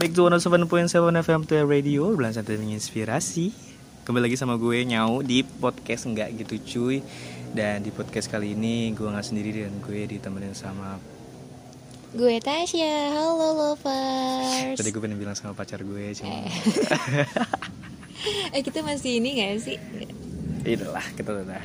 Back to 107.7 FM to Radio Bulan santai menginspirasi. Kembali lagi sama gue Nyau di podcast Enggak Gitu Cuy. Dan di podcast kali ini gue gak sendiri dan gue ditemenin sama Gue Tasya, halo lovers. Tadi gue pengen bilang sama pacar gue cuma Eh kita masih ini gak sih? Itulah kita udah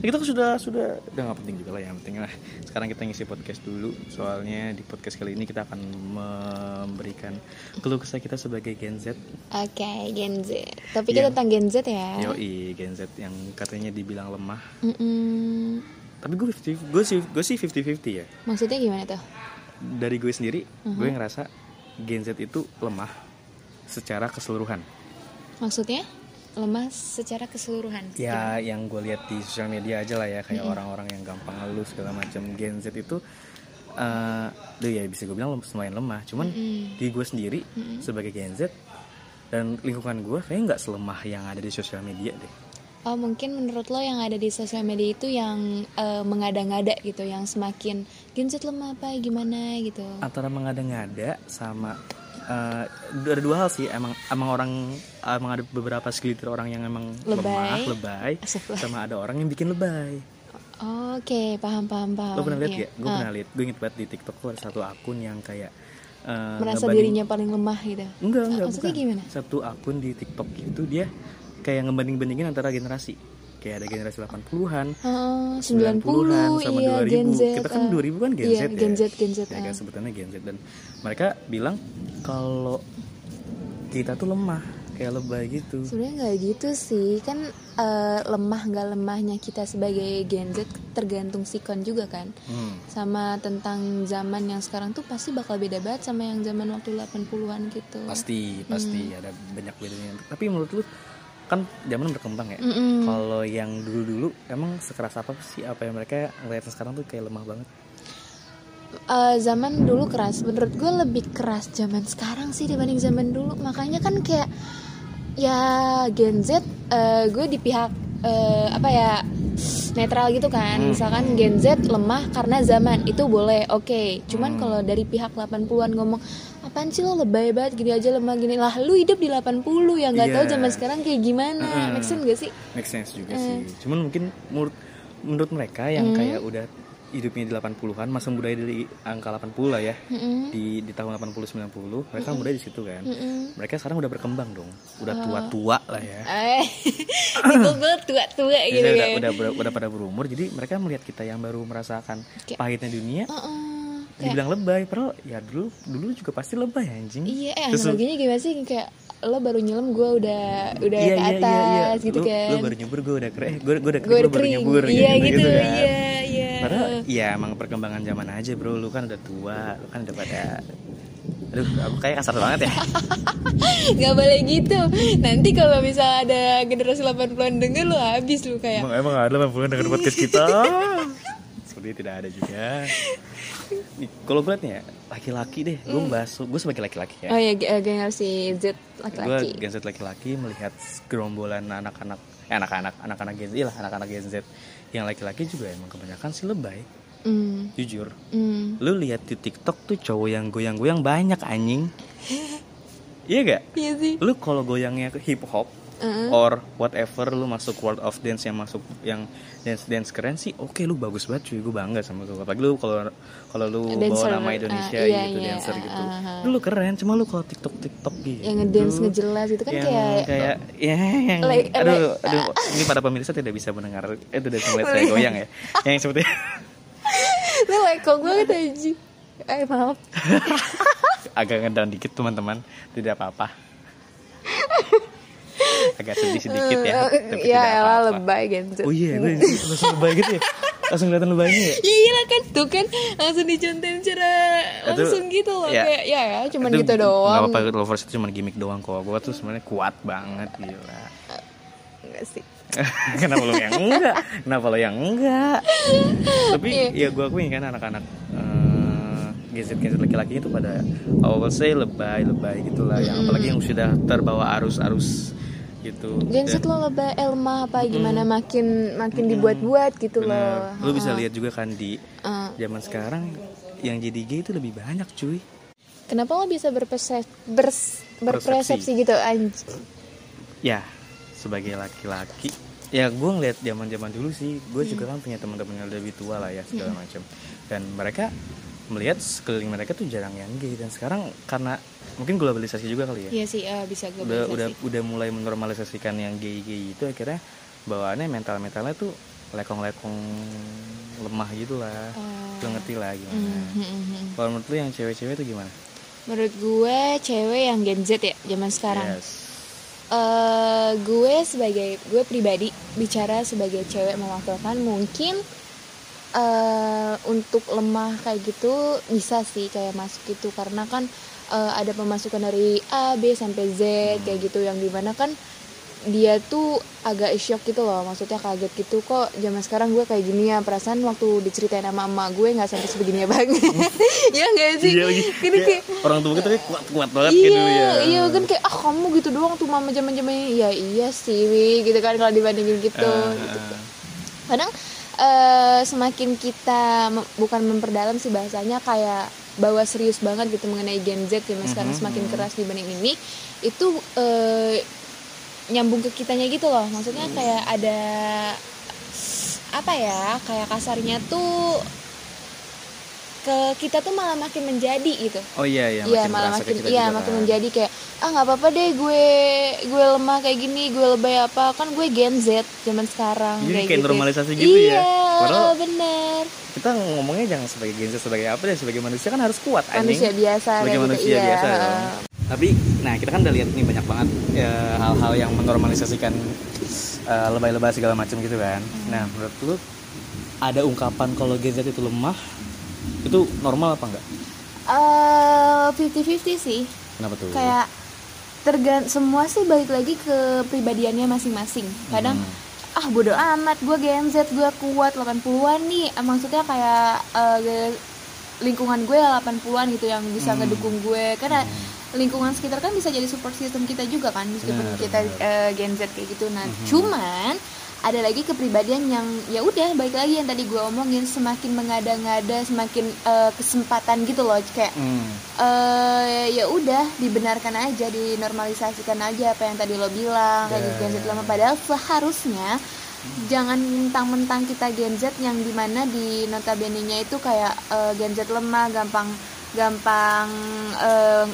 kita sudah sudah. Udah gak penting juga lah yang penting lah. Sekarang kita ngisi podcast dulu. Soalnya di podcast kali ini kita akan memberikan keluh kesah kita sebagai Gen Z. Oke, Gen Z. Tapi kita Yang- tentang Gen Z ya. Yoi Gen Z yang katanya dibilang lemah. Mm-mm. tapi gue 50 gue sih gue sih 50 50 ya. Maksudnya gimana tuh? dari gue sendiri gue ngerasa Gen Z itu lemah secara keseluruhan. Maksudnya? Lemah secara keseluruhan. Ya yang gue lihat di sosial media aja lah ya kayak orang-orang yang gampang ngeluh segala macam Gen Z itu eh duh ya bisa gue bilang lumayan lemah. Cuman di gue sendiri sebagai Gen Z dan lingkungan gue kayaknya nggak selemah yang ada di sosial media deh. Oh mungkin menurut lo yang ada di sosial media itu yang eh, mengada-ngada gitu Yang semakin Gen Z lemah apa gimana gitu? Antara mengada-ngada sama eh, ada dua hal sih emang emang orang emang ada beberapa segelintir orang yang emang Lebay. lemah lebay sama ada orang yang bikin lebay Oke, paham paham paham lo pernah lihat gak? gue Ah, pernah lihat gue inget banget di TikTok tuh ada satu akun yang kayak eh, Merasa ngebanding- dirinya paling lemah gitu enggak enggak Maksudnya bukan. gimana? satu akun di TikTok itu dia kayak ngebanding-bandingin antara generasi kayak ada generasi 80-an Oh, 90-an 90 sama iya 2000 Gen Z kita kan ah. 2000 kan Gen Iya, Z ya Gen Z Gen Z ya kan sebutannya Gen Z dan mereka bilang kalau kita tuh lemah kayak lebay gitu Sebenarnya nggak gitu sih, kan eh, lemah nggak lemahnya kita sebagai Gen Z tergantung sikon juga kan. hmm. Sama tentang zaman yang sekarang tuh pasti bakal beda banget sama yang zaman waktu 80-an gitu. pasti pasti Hmm. ada banyak bedanya tapi menurut lu kan zaman berkembang ya Mm-mm. kalau yang dulu-dulu emang sekeras apa sih apa yang mereka ngeliat sekarang tuh kayak lemah banget Eh, zaman dulu keras, menurut gue lebih keras zaman sekarang sih dibanding zaman dulu. Makanya kan kayak ya Gen Z, eh, gue di pihak eh, apa ya netral gitu kan. Misalkan Gen Z lemah karena zaman itu boleh, oke. Cuman kalau dari pihak 80-an ngomong apaan sih lo lebay banget gini aja lemah gini lah lu hidup di 80 ya nggak tahu Iya. zaman sekarang kayak gimana make sense gak sih make sense juga Eh. sih cuman mungkin menurut menurut mereka Hmm. yang kayak udah hidupnya di 80-an masa muda dari angka 80 lah ya Mm-mm. di di tahun 80 90 mereka muda di situ kan Mm-mm. mereka sekarang udah berkembang dong udah Oh. tua-tua lah ya eh tua-tua gitu Jadi udah, udah, udah udah pada berumur jadi mereka melihat kita yang baru merasakan Kayak- pahitnya dunia Heeh. Kayak- dibilang lebay padahal ya dulu dulu juga pasti lebay anjing Iya, eh, Terus lu- analoginya gimana sih kayak lo baru nyelam gue udah udah iya, ke iya, atas iya, iya. gitu lu, kan. lu baru nyebur gue udah keren eh, gue, gue udah kering gue lu baru nyebur iya gitu, kan. iya, iya. Padahal ya emang perkembangan zaman aja bro Lu kan udah tua Lu kan udah pada Aduh aku kayak kasar banget ya Gak boleh gitu. Nanti kalau misal ada generasi 80-an denger lo habis lu kayak. Emang, emang ada 80 dengan podcast kita Sepertinya tidak ada juga Kalau gue liat nih ya Laki-laki deh Gue bahas Gue sebagai laki-laki ya Oh ya ge- generasi Z Gue laki-laki. Gen Z laki-laki melihat gerombolan anak-anak eh, anak-anak anak-anak Gen Z iya lah anak-anak Gen Z yang laki-laki juga emang kebanyakan sih lebay Hmm. jujur Hmm. lu lihat di TikTok tuh cowok yang goyang-goyang banyak anjing iya gak Iya sih. lu kalau goyangnya ke hip hop Or whatever lu masuk world of dance yang masuk yang dance dance keren sih oke lu bagus banget cuy gue bangga sama lu. Apalagi lu kalau kalau lu Dancer, bawa nama Indonesia iya, gitu iya, dancer ah, gitu. ah, ah. lu keren cuma lu kalau tiktok tiktok gitu. Yang ngedance ngejelas itu kan yang kayak kayak ya yang Like- aduh like- aduh ini para pemirsa tidak bisa mendengar itu udah melihat saya goyang ya. Yang seperti lu leko banget aja. Eh maaf. agak ngedown dikit teman-teman. Tidak apa-apa agak sedih sedikit ya tapi ya elah lebay Z. oh iya gue langsung lebay gitu ya langsung kelihatan lebaynya ya Ya iya kan tuh kan langsung dicontein secara Itu, langsung gitu loh ya. kayak ya ya cuman Itu gitu doang. apa-apa lovers itu cuma gimmick doang kok gue tuh sebenarnya kuat banget gila Enggak sih. kenapa lo yang enggak kenapa lo yang enggak tapi Iya. ya gue akuin kan anak-anak eh, geset-geset laki-laki itu pada awal saya lebay lebay gitulah yang apalagi yang sudah terbawa arus-arus gitu. Gen Z lo lebay elma apa gimana? Makin makin dibuat-buat gitu Bener. loh. lu bisa lihat juga kan di Eh, zaman sekarang yang jadi gay itu lebih banyak cuy. Kenapa lo bisa berpersepsi bers, berpersepsi gitu anj? Ya sebagai laki-laki. Ya gue ngeliat zaman zaman dulu sih. Gue juga Hmm. kan punya teman-teman yang lebih tua lah ya segala macam. Dan mereka melihat sekeliling mereka tuh jarang yang gay. Dan sekarang karena mungkin globalisasi juga kali ya. Iya sih eh, bisa gue udah udah udah mulai menormalisasikan yang gay-gay itu akhirnya bawaannya mental-mentalnya tuh lekong-lekong lemah gitu lah. Oh. lo ngerti lah gimana. Hmm, kalau menurut lu yang cewek-cewek tuh gimana? Menurut gue cewek yang Gen Z ya zaman sekarang. Yes. Eh, gue sebagai gue pribadi bicara sebagai cewek mewakilkan mungkin eh untuk lemah kayak gitu bisa sih kayak masuk gitu karena kan eh, ada pemasukan dari A B sampai Z kayak gitu. Yang di mana kan dia tuh agak shock gitu loh. Maksudnya kaget gitu kok zaman sekarang gue kayak gini ya? Perasaan waktu diceritain sama emak gue nggak sampai sebegininya banget. Ya nggak sih? Iya lagi. Gini Kayak kayak orang tua kita kayak kuat-kuat banget iya, gitu ya. Iya kan kayak ah kamu gitu doang tuh mama zaman zamannya ya iya sih Wi, gitu kan kalau dibandingin gitu. Ah, gitu. Kadang eh, semakin kita mem- bukan memperdalam sih bahasanya kayak bawa serius banget gitu mengenai Gen Z yang sekarang Mhm, semakin mhm. keras dibanding ini itu eh, nyambung ke kitanya gitu loh. Maksudnya kayak ada apa ya kayak kasarnya tuh ke kita tuh malah makin menjadi gitu oh iya iya Iya makin malah makin kita iya juga makin kan. menjadi kayak ah nggak apa-apa deh gue gue lemah kayak gini gue lebay apa kan gue Gen Z zaman sekarang Jadi kayak, kayak gitu. normalisasi gitu ya. iya, Padahal- bener kita ngomongnya jangan sebagai Gen Z sebagai apa deh sebagai manusia kan harus kuat anjing. manusia biasa sebagai kayak manusia gitu iya biasa dong. tapi nah kita kan udah lihat nih banyak banget ya, hal-hal yang menormalisasikan eh, lebay-lebay segala macam gitu kan Hmm. nah menurut lu ada ungkapan kalau Gen Z itu lemah itu normal apa enggak? Eh 50-50 sih. Kenapa tuh? Kayak tergan semua sih balik lagi ke pribadiannya masing-masing. Kadang Hmm. ah bodo amat gue Gen Z gue kuat 80-an nih. Eh, maksudnya kayak ge- lingkungan gue 80-an gitu yang bisa Hmm. ngedukung gue. Karena lingkungan sekitar kan bisa jadi support system kita juga kan meskipun kita eh, Gen Z kayak gitu. Nah Mhm. cuman ada lagi kepribadian yang ya udah balik lagi yang tadi gue omongin semakin mengada-ngada semakin eh, kesempatan gitu loh kayak Hmm. eh ya udah dibenarkan aja dinormalisasikan aja apa yang tadi lo bilang kayak gitu Gen Z lama. padahal seharusnya jangan mentang-mentang kita Gen Z yang di mana di notabene-nya itu kayak eh, Gen Z lemah gampang gampang eh,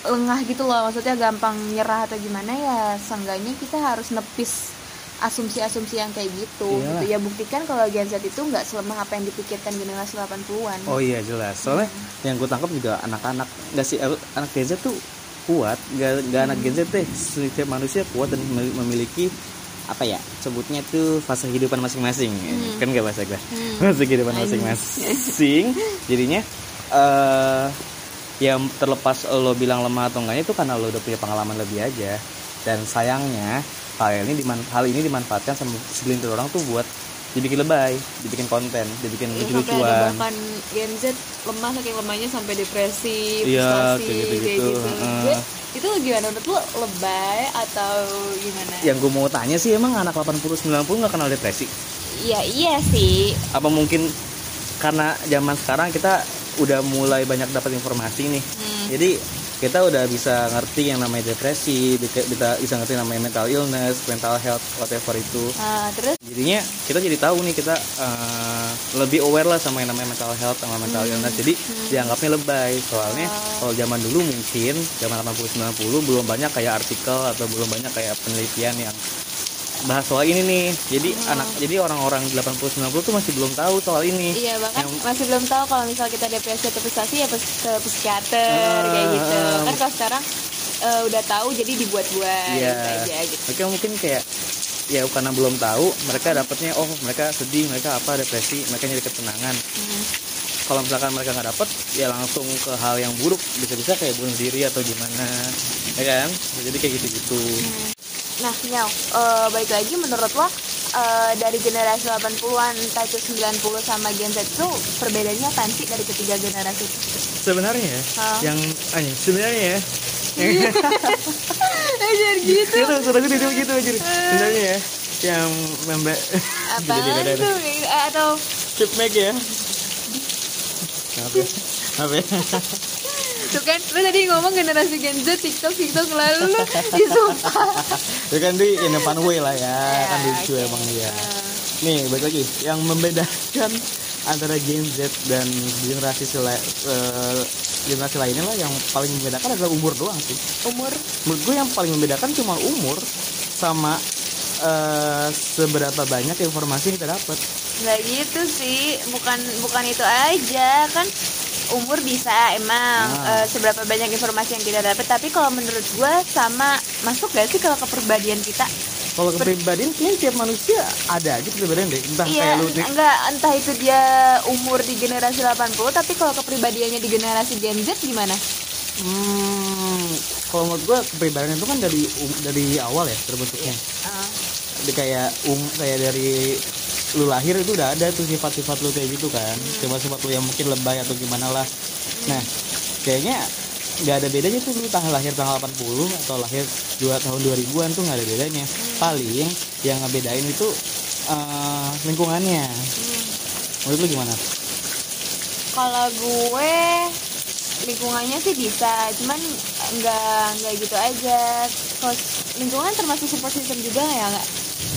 lengah gitu loh. Maksudnya gampang nyerah atau gimana ya seenggaknya kita harus nepis asumsi-asumsi yang kayak gitu Iyalah. gitu ya buktikan kalau Gen Z itu nggak selemah apa yang dipikirkan generasi 80-an oh iya jelas. Soalnya yang gue tangkap juga anak-anak nggak sih anak Gen Z tuh kuat nggak nggak anak Gen Z deh setiap manusia kuat dan memil- memiliki apa ya sebutnya tuh fase kehidupan masing-masing. Kan nggak bahasa gue fase kehidupan masing-masing. Jadinya eh ya terlepas lo bilang lemah atau enggaknya itu karena lo udah punya pengalaman lebih aja. Dan sayangnya hal ini diman hal ini dimanfaatkan sama segelintir orang tuh buat dibikin lebay dibikin konten dibikin Ya, sampai ada lucu-lucuan bahkan Gen Z lemah saking lemahnya sampai depresi, Iya, frustasi, kayak gitu-gitu. Heeh. Gue, itu gimana menurut lo lebay atau gimana? yang gue mau tanya sih emang anak 80-90 nggak kenal depresi Iya iya sih. apa mungkin karena zaman sekarang kita udah mulai banyak dapat informasi nih Hmm. jadi kita udah bisa ngerti yang namanya depresi bisa bisa- ngerti namanya mental illness mental health whatever itu. Nah, terus? Jadinya kita jadi tahu nih kita eh, lebih aware lah sama yang namanya mental health sama mental illness. Jadi dianggapnya lebay. Soalnya kalau zaman dulu mungkin zaman 80 90 belum banyak kayak artikel atau belum banyak kayak penelitian yang bahas soal ini nih jadi anak jadi orang-orang 80 90 tuh masih belum tahu soal ini iya bahkan Yang- masih belum tahu kalau misal kita depresi atau frustasi ya ke psikiater Ah, kayak gitu. ah. Kan kalau sekarang eh, udah tahu jadi dibuat-buat Iya. gitu aja gitu. Oke mungkin kayak ya karena belum tahu mereka dapatnya oh mereka sedih mereka apa depresi mereka nyari ketenangan Hmm. kalau misalkan mereka nggak dapet ya langsung ke hal yang buruk bisa-bisa kayak bunuh diri atau gimana ya kan jadi kayak gitu-gitu Nah, Nyal, eh, balik lagi menurut lo eh, dari generasi 80-an, entah itu 90 sama Gen Z itu perbedaannya apa sih dari ketiga generasi itu? sebenarnya ya Hah? yang anjing sebenarnya ya Ajar gitu. itu sudah gitu gitu aja sebenarnya ya yang membe Apa? Eh, Atau Keep make ya apa ya? apa Tuh kan, lu tadi ngomong generasi Gen Z TikTok TikTok lalu lu disumpah. ya kan di in a fun way lah ya, Ya, kan lucu oke. emang dia. nih balik lagi. Yang membedakan antara Gen Z dan generasi sela, eh, generasi lainnya lah yang paling membedakan adalah umur doang sih. Umur? Menurut gue yang paling membedakan cuma umur sama eh, seberapa banyak informasi yang kita dapat. Nggak gitu sih, bukan bukan itu aja kan umur bisa emang Ah. eh, seberapa banyak informasi yang kita dapat. Tapi kalau menurut gue sama masuk gak sih kalau kepribadian kita? Kalau kepribadian kayaknya tiap manusia ada aja kepribadian deh. Entah Iya, kayak lu nih. enggak entah itu dia umur di generasi 80 tapi kalau kepribadiannya di generasi Gen Z gimana? hmm, kalau menurut gue kepribadian itu kan dari um- dari awal ya terbentuknya. Ah, Di kayak um kayak dari lu lahir itu udah ada tuh sifat-sifat lu kayak gitu kan. Sifat-sifat lu yang mungkin lebay atau gimana lah nah kayaknya nggak ada bedanya tuh lu tanggal lahir tanggal 80 atau lahir dua tahun 2000-an tuh nggak ada bedanya. Paling yang ngebedain itu eh, lingkungannya. Hmm. menurut lu gimana? Kalau gue lingkungannya sih bisa, cuman enggak enggak gitu aja. Kalau lingkungan termasuk support system juga ya enggak?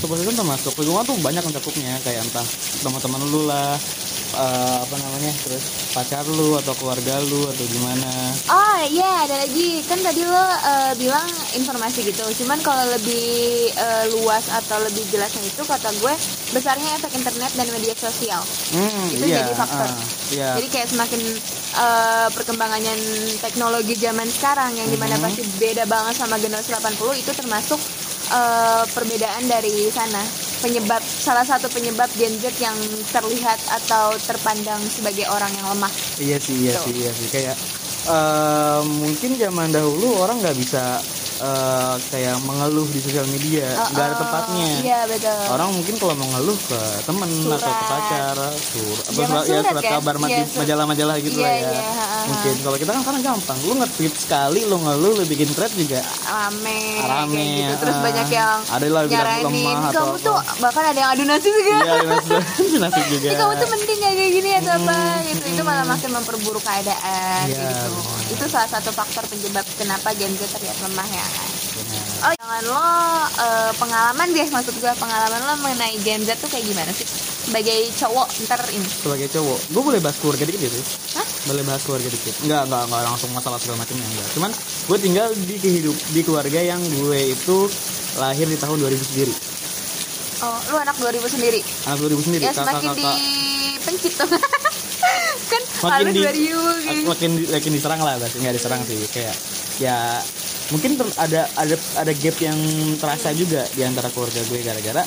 support system termasuk lingkungan tuh banyak mencakupnya kayak entah teman-teman lu lah eh, apa namanya terus pacar lu atau keluarga lu atau gimana Oh iya ada lagi kan tadi lo eh, bilang informasi gitu. Cuman kalau lebih eh, luas atau lebih jelasnya itu kata gue besarnya efek internet dan media sosial. Hmm, Itu iya, jadi faktor. ah, iya. Jadi kayak semakin eh, perkembangannya teknologi zaman sekarang yang di mana Mhm. pasti beda banget sama generasi 80 itu termasuk eh, perbedaan dari sana. Penyebab salah satu penyebab Gen Z yang terlihat atau terpandang sebagai orang yang lemah. Iya sih, iya Tuh. sih, iya sih. Kayak eh, mungkin zaman dahulu orang nggak bisa eh, kayak mengeluh di sosial media, Oh, nggak ada oh, tempatnya. Iya betul. Orang mungkin kalau mau ngeluh ke temen Surat. atau ke pacar, sur, apa Zaman surat, ya surat kan? kabar Iya, mati- sur- majalah-majalah gitu Iya, lah ya. iya, ha, ha, Mungkin kalau kita kan sekarang gampang, lu nge-tweet sekali, lu ngeluh, lu bikin thread juga rame, rame. gitu. Terus ah. banyak yang ada lah bilang lemah atau kamu tuh bahkan ada yang adu nasib juga. Iya, nasib nasib juga. Kamu tuh penting ya kayak gini atau apa Hmm, gitu. Itu malah makin memperburuk keadaan Iya, gitu. Itu salah satu faktor penyebab kenapa Gen Z terlihat lemah ya. Oh, jangan lo eh, pengalaman deh maksud gue pengalaman lo mengenai Gen Z tuh kayak gimana sih? Sebagai cowok ntar ini. sebagai cowok gue boleh bahas keluarga dikit gitu Hah? boleh bahas keluarga dikit enggak enggak enggak langsung masalah segala macamnya enggak cuman gue tinggal di kehidup di keluarga yang gue itu lahir di tahun 2000 sendiri Oh, lu anak 2000 sendiri. anak 2000 sendiri Ya semakin kakak-kakak dipencit tuh. kan makin di 2000 gitu. makin makin diserang lah nggak diserang sih kayak ya mungkin ter- ada ada ada gap yang terasa juga di antara keluarga gue gara-gara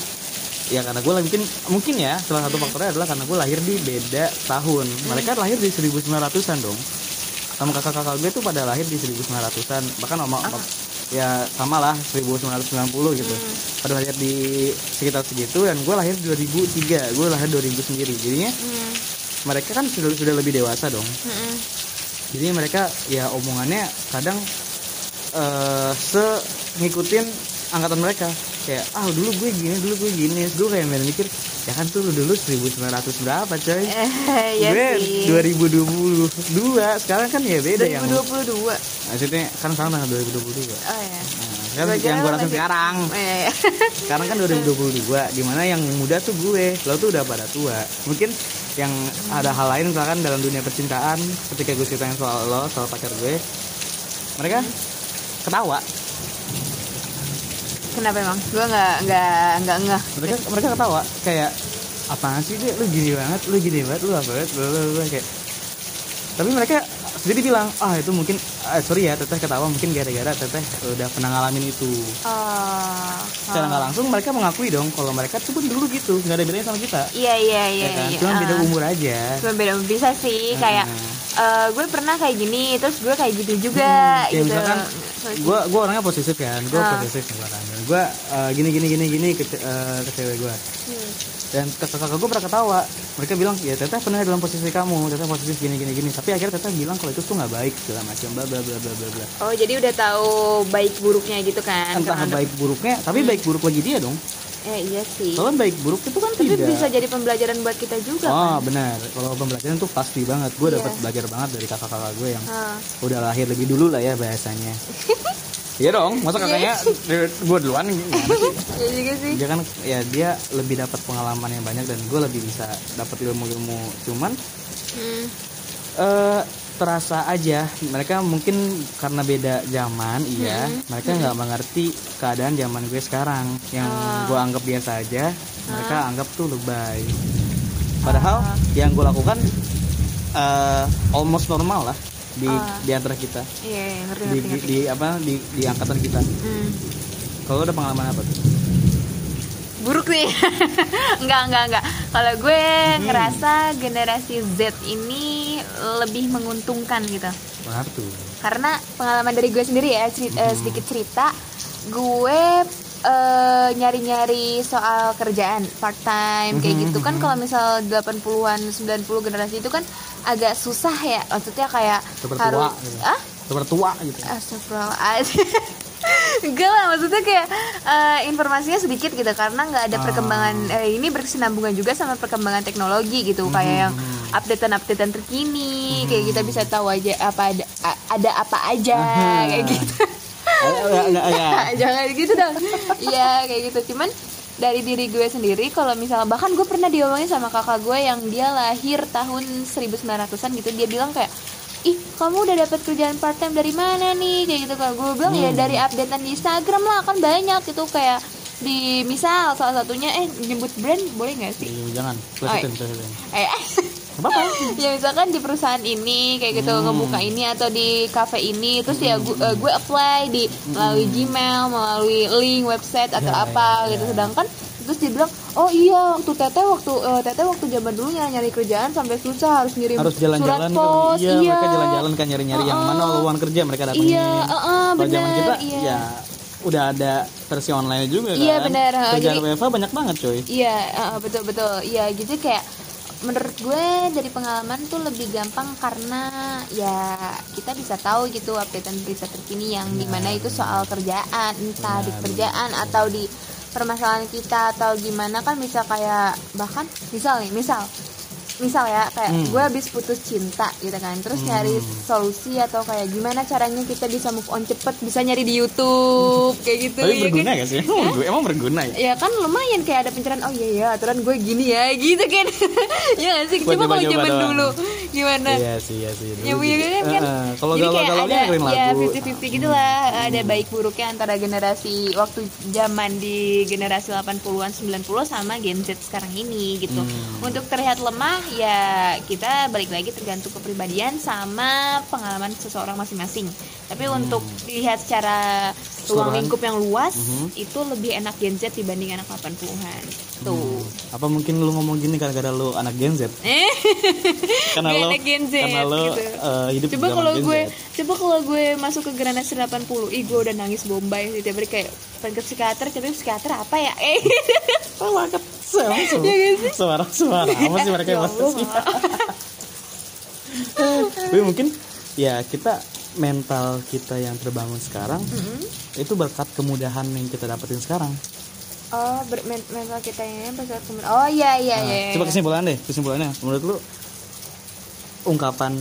ya karena gue mungkin mungkin ya salah satu faktornya adalah karena gue lahir di beda tahun. Mereka lahir di 1900-an dong. Sama kakak-kakak gue tuh pada lahir di 1900-an bahkan sama ya sama lah 1990 gitu. Pada lahir di sekitar segitu dan gue lahir 2003 gue lahir 2000 sendiri. Jadinya Hmm, mereka kan sudah sudah lebih dewasa dong. Hmm, jadi mereka ya omongannya kadang eh se ngikutin angkatan mereka kayak ah dulu gue gini dulu gue gini gue kayak main mikir ya kan tuh lu dulu 1900 berapa coy Eh, ya gue sih. 2022 sekarang kan ya beda yang 2022. maksudnya kan sekarang tanggal 2022 Oh ya. nah, kan yang gue rasain sekarang iya, iya. sekarang kan 2022 di mana yang muda tuh gue lo tuh udah pada tua mungkin yang ada hal lain misalkan dalam dunia percintaan ketika gue ceritain soal lo soal pacar gue mereka ketawa Kenapa emang? Gue nggak nggak nggak ngeh. mereka mereka ketawa kayak apaan sih dia lu gini banget lu gini banget lu apa banget bla, bla, bla, kayak tapi mereka sendiri bilang ah itu mungkin ah, sorry ya teteh ketawa mungkin gara-gara teteh udah pernah ngalamin itu Oh. secara nggak langsung mereka mengakui dong kalau mereka tuh pun dulu gitu nggak ada bedanya sama kita Iya iya iya. ya kan iya. cuma beda Ah. umur aja Cuma beda umur bisa sih Hmm. kayak eh, gue pernah kayak gini terus gue kayak gitu juga Hmm, kayak gitu. misalkan Sorry. gue gue orangnya positif kan gue Ah. positif misalkan gue uh, gini gini gini gini ke, uh, ke cewek gue Hmm. dan kakak gue pernah ketawa mereka bilang ya teteh pernah dalam posisi kamu teteh positif gini gini gini tapi akhirnya teteh bilang kalau itu tuh nggak baik segala macam bla bla bla bla bla bla Oh jadi udah tahu baik buruknya gitu kan? entah baik buruknya tapi baik buruk bagi dia dong Ya iya sih. Kalau baik buruk itu kan Tapi tidak. bisa jadi pembelajaran buat kita juga Oh kan. benar, kalau pembelajaran tuh pasti banget. Gue Iya. dapat belajar banget dari kakak-kakak gue yang Ah. udah lahir lebih dulu lah ya bahasanya. Iya dong, masa kakaknya gue duluan? Iya juga sih. Dia kan ya dia lebih dapat pengalaman yang banyak dan gue lebih bisa dapat ilmu-ilmu. Cuman Hmm. eh terasa aja. Mereka mungkin karena beda zaman iya. Mereka nggak mengerti keadaan zaman gue sekarang. Yang gue anggap biasa aja mereka anggap tuh lebay. Padahal yang gue lakukan eh almost normal lah di di antara kita. Iya, iya, ngerti di, ngerti di, ngerti. di apa di, di angkatan kita. Hmm. kalau ada pengalaman apa tuh buruk nih. Enggak enggak enggak. Kalau gue Hmm. ngerasa generasi Z ini lebih menguntungkan gitu. Tuh karena pengalaman dari gue sendiri ya ceri- eh, Hmm. sedikit cerita gue eh, nyari-nyari soal kerjaan part time kayak Hmm, gitu. Kan kalau misal 80-an 90 generasi itu kan agak susah ya. Maksudnya kayak Seperti harus gitu. ah tua gitu. Astagfirullahaladzim Enggak lah maksudnya kayak eh, informasinya sedikit gitu karena nggak ada perkembangan eh, ini berkesinambungan juga sama perkembangan teknologi gitu kayak yang updatean-updatean terkini kayak kita bisa tahu aja apa ada ada apa aja kayak gitu. Ya, ya, ya. jangan gitu dong. Iya kayak gitu. Cuman dari diri gue sendiri kalau misalnya bahkan gue pernah diomongin sama kakak gue yang dia lahir tahun 1900-an gitu dia bilang kayak ih kamu udah dapat kerjaan part time dari mana nih? Kayak gitu kan gue bilang ya dari updatean di Instagram lah kan banyak gitu. Kayak di misal salah satunya eh nyebut brand boleh nggak sih? Iya, jangan. Plesetin plesetin eh apa apa ya misalkan di perusahaan ini kayak gitu ngebuka ini atau di cafe ini terus ya gue, eh, gue apply di melalui Gmail melalui link website atau Ya, apa ya, gitu. ya. sedangkan terus dia bilang oh iya waktu teteh waktu eh, teteh waktu zaman dulu nyari kerjaan sampai susah harus ngirim harus surat jalan-jalan pos iya, mereka jalan-jalan kan nyari-nyari yang mana lowongan kerja mereka datengin. Iya uh, uh, kalau zaman kita iya. ya udah ada versi online juga kan. Iya, bener, ha, kerjaan jadi- WFA banyak banget coy. Iya, uh, betul betul. Iya, gitu kayak menurut gue dari pengalaman tuh lebih gampang karena ya kita bisa tahu gitu updatean berita terkini yang di mana itu soal kerjaan, entah di kerjaan atau di permasalahan kita atau gimana kan bisa kayak bahkan misal nih, misal misal ya kayak gue habis putus cinta gitu kan terus nyari solusi atau kayak gimana caranya kita bisa move on cepet bisa nyari di YouTube kayak gitu tapi ya kan? berguna gak sih? Emang, berguna, emang berguna ya? Ya kan lumayan kayak ada pencerahan oh iya ya aturan gue gini ya gitu kan. Ya nggak sih? Buat coba kalau zaman dulu gimana? Iya sih iya sih ya bu ya kan, kan? Eh, kalau jadi kayak ada ya lagu. 50-50 gitu lah ada baik buruknya antara generasi waktu zaman di generasi 80-an 90 sama Gen Z sekarang ini gitu. Hmm. untuk terlihat lemah ya kita balik lagi tergantung kepribadian sama pengalaman seseorang masing-masing tapi untuk dilihat secara ruang Hmm. Hmm. lingkup yang luas itu lebih enak Gen Z dibanding anak 80-an tuh apa mungkin lu ngomong gini gara-gara lu anak Gen Z eh karena Gue lo anak Gen Z, karena lo gitu. eh, hidup coba kalau gue Z. coba kalau gue masuk ke generasi 80 ih gue udah nangis bombay sih tiap hari kayak pengen ke psikiater tapi psikiater apa ya eh Oh, Emang Iya suara, suara suara apa sih mereka Ya yang bahas sih? Tapi mungkin ya kita mental kita yang terbangun sekarang itu berkat kemudahan yang kita dapetin sekarang. oh ber- men- mental kita ini besar kemudian oh iya iya Nah, iya coba iya. kesimpulan deh, kesimpulannya menurut lu ungkapan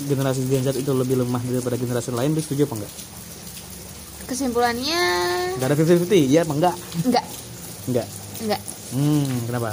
generasi Gen Z itu lebih lemah daripada generasi lain, lu setuju apa enggak? kesimpulannya Enggak ada 50-50, iya apa enggak? enggak Enggak. enggak Hmm, kenapa?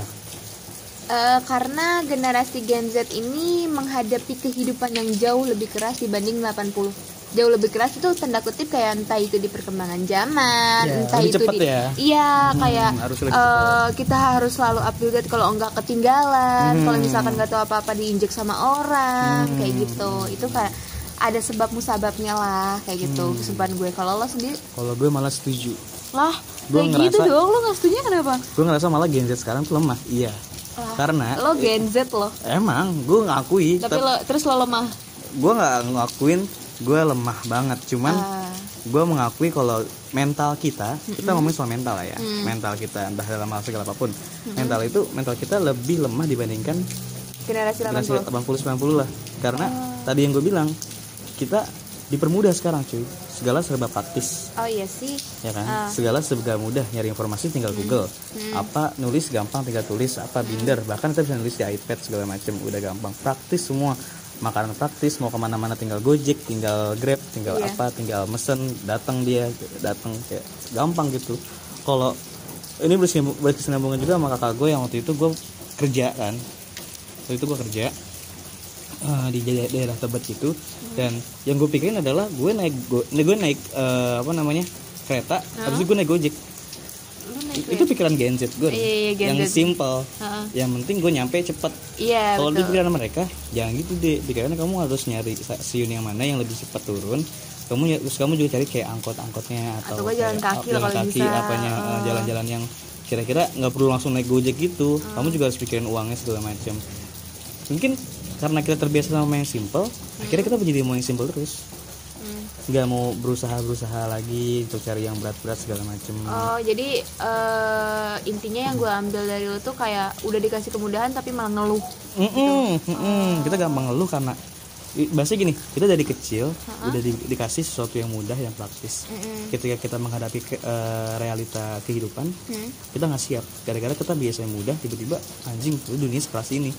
Eh, karena generasi Gen Z ini menghadapi kehidupan yang jauh lebih keras dibanding 80 jauh lebih keras itu tanda kutip kayak entah itu di perkembangan zaman Ya, entah itu di ya. iya Hmm, kayak harus eh, kita harus selalu up to date kalau enggak ketinggalan Hmm. kalau misalkan nggak tahu apa-apa diinjek sama orang kayak gitu itu kayak ada sebab musababnya lah kayak gitu Hmm. kesimpulan gue kalau lo sendiri Kalau gue malah setuju. lah Gue kayak gitu ngerasa- dong lo nggak setuju kenapa Gue ngerasa malah Gen Z sekarang tuh lemah. Iya. Lah, Karena lo Gen Z lo emang gue ngakui, tapi lo terus lo lemah gue nggak ngakuin gue lemah banget. Cuman Ah. gue mengakui kalau mental kita, kita ngomongin soal mental lah ya, Mm. mental kita entah dalam hal segala apa pun, mental itu mental kita lebih lemah dibandingkan generasi generasi 80 80 90 lah. Karena Oh. tadi yang gue bilang kita dipermudah sekarang cuy. Segala serba praktis. Oh iya sih. Ya kan? Ah. segala serba mudah. Nyari informasi tinggal Google. Apa nulis gampang tinggal tulis apa binder. Bahkan kita bisa nulis di iPad segala macam udah gampang. Praktis semua. Makanan praktis mau ke mana-mana tinggal Gojek tinggal Grab tinggal Iya. apa tinggal mesen datang dia datang kayak gampang gitu. Kalau ini berkesinambungan juga sama kakak gue yang waktu itu gue kerja kan. Waktu itu gue kerja eh, di daerah, daerah Tebet gitu dan yang gue pikirin adalah gue naik go, gue naik eh, apa namanya kereta habis itu gue naik gojek. Naik itu pikiran Gen Z gue Iya, iya, yang simple. Heeh. yang penting gue nyampe cepet. Iya kalau di pikiran mereka jangan gitu deh pikirannya kamu harus nyari stasiun yang mana yang lebih cepat turun. Kamu ya- terus kamu juga cari kayak angkot-angkotnya atau, Atau jalan kayak, kaki jalan kaki bisa. apanya Oh. jalan-jalan yang kira-kira nggak perlu langsung naik gojek gitu. Kamu juga harus pikirin uangnya segala macam mungkin karena kita terbiasa sama yang simple akhirnya kita menjadi mau yang simple terus Hmm. nggak mau berusaha berusaha lagi untuk cari yang berat-berat segala macam Oh jadi eh, intinya yang gue ambil dari lu tuh kayak udah dikasih kemudahan tapi malah ngeluh. Mm-mm, mm-mm. Kita gampang ngeluh karena bahasa gini, kita dari kecil udah di- dikasih sesuatu yang mudah yang praktis. Mm-mm. Ketika kita menghadapi ke- eh, realita kehidupan, Hmm. kita nggak siap. Gara-gara kita biasa yang mudah, tiba-tiba anjing, dunia sekeras ini.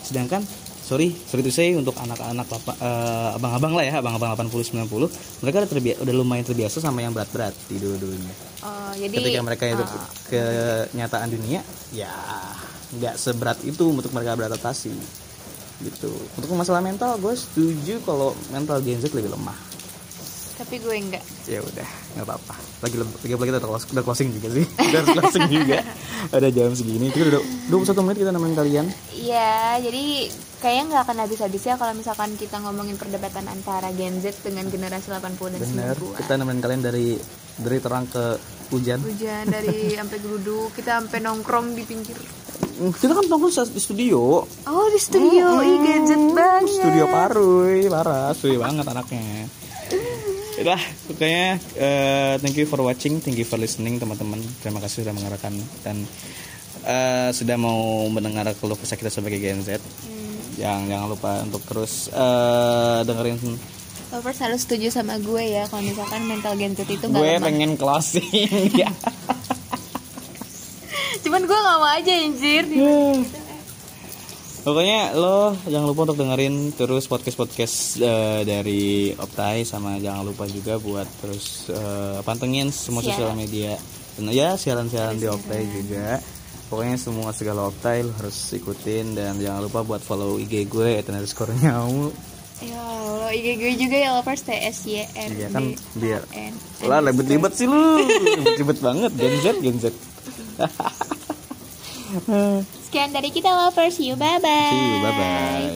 Sedangkan sorry, sorry itu saya untuk anak-anak eh, abang-abang lah ya, abang-abang 80 90, mereka udah terbiasa udah lumayan terbiasa sama yang berat-berat di dunia. Oh jadi Ketika mereka itu eh, kenyataan dunia, ya nggak seberat itu untuk mereka beradaptasi. Gitu. Untuk masalah mental, gue setuju kalau mental Gen Z lebih lemah. tapi gue enggak. Ya udah, nggak apa-apa. Lagi lagi lagi kita udah closing juga sih. Udah closing juga. Ada jam segini. Kita udah 21 menit kita nemenin kalian. Iya jadi kayaknya nggak akan habis-habis ya kalau misalkan kita ngomongin perdebatan antara Gen Z dengan generasi 80 dan Bener. 90-an. Kita nemenin kalian dari dari terang ke hujan. Hujan dari sampai geruduk, kita sampai nongkrong di pinggir. Kita kan nongkrong di studio. Oh di studio, ih Gen Z banget. Studio Parui, parah, studio banget anaknya. Udah, pokoknya eh, thank you for watching, thank you for listening teman-teman. Terima kasih sudah mengarahkan dan eh, sudah mau mendengar keluh kesah kita sebagai Gen Z. Yang jangan lupa untuk terus eh, dengerin. Lovers harus setuju sama gue ya kalau misalkan mental Gen Z itu Gue lemah. pengen closing ya. Cuman gue nggak mau aja anjir. Pokoknya lo jangan lupa untuk dengerin terus podcast-podcast eh, dari Optai sama jangan lupa juga buat terus eh, pantengin semua sosial media. Dan ya siaran-siaran di Optai juga. Pokoknya semua segala Optai lo harus ikutin dan jangan lupa buat follow IG gue underscore nyamu. Ya Allah, IG gue juga ya lovers T S Y R Iya kan biar N. lah ribet-ribet sih lu. Ribet-ribet banget Gen Z Gen Z. Sekian dari kita lovers, you bye bye. See you bye bye.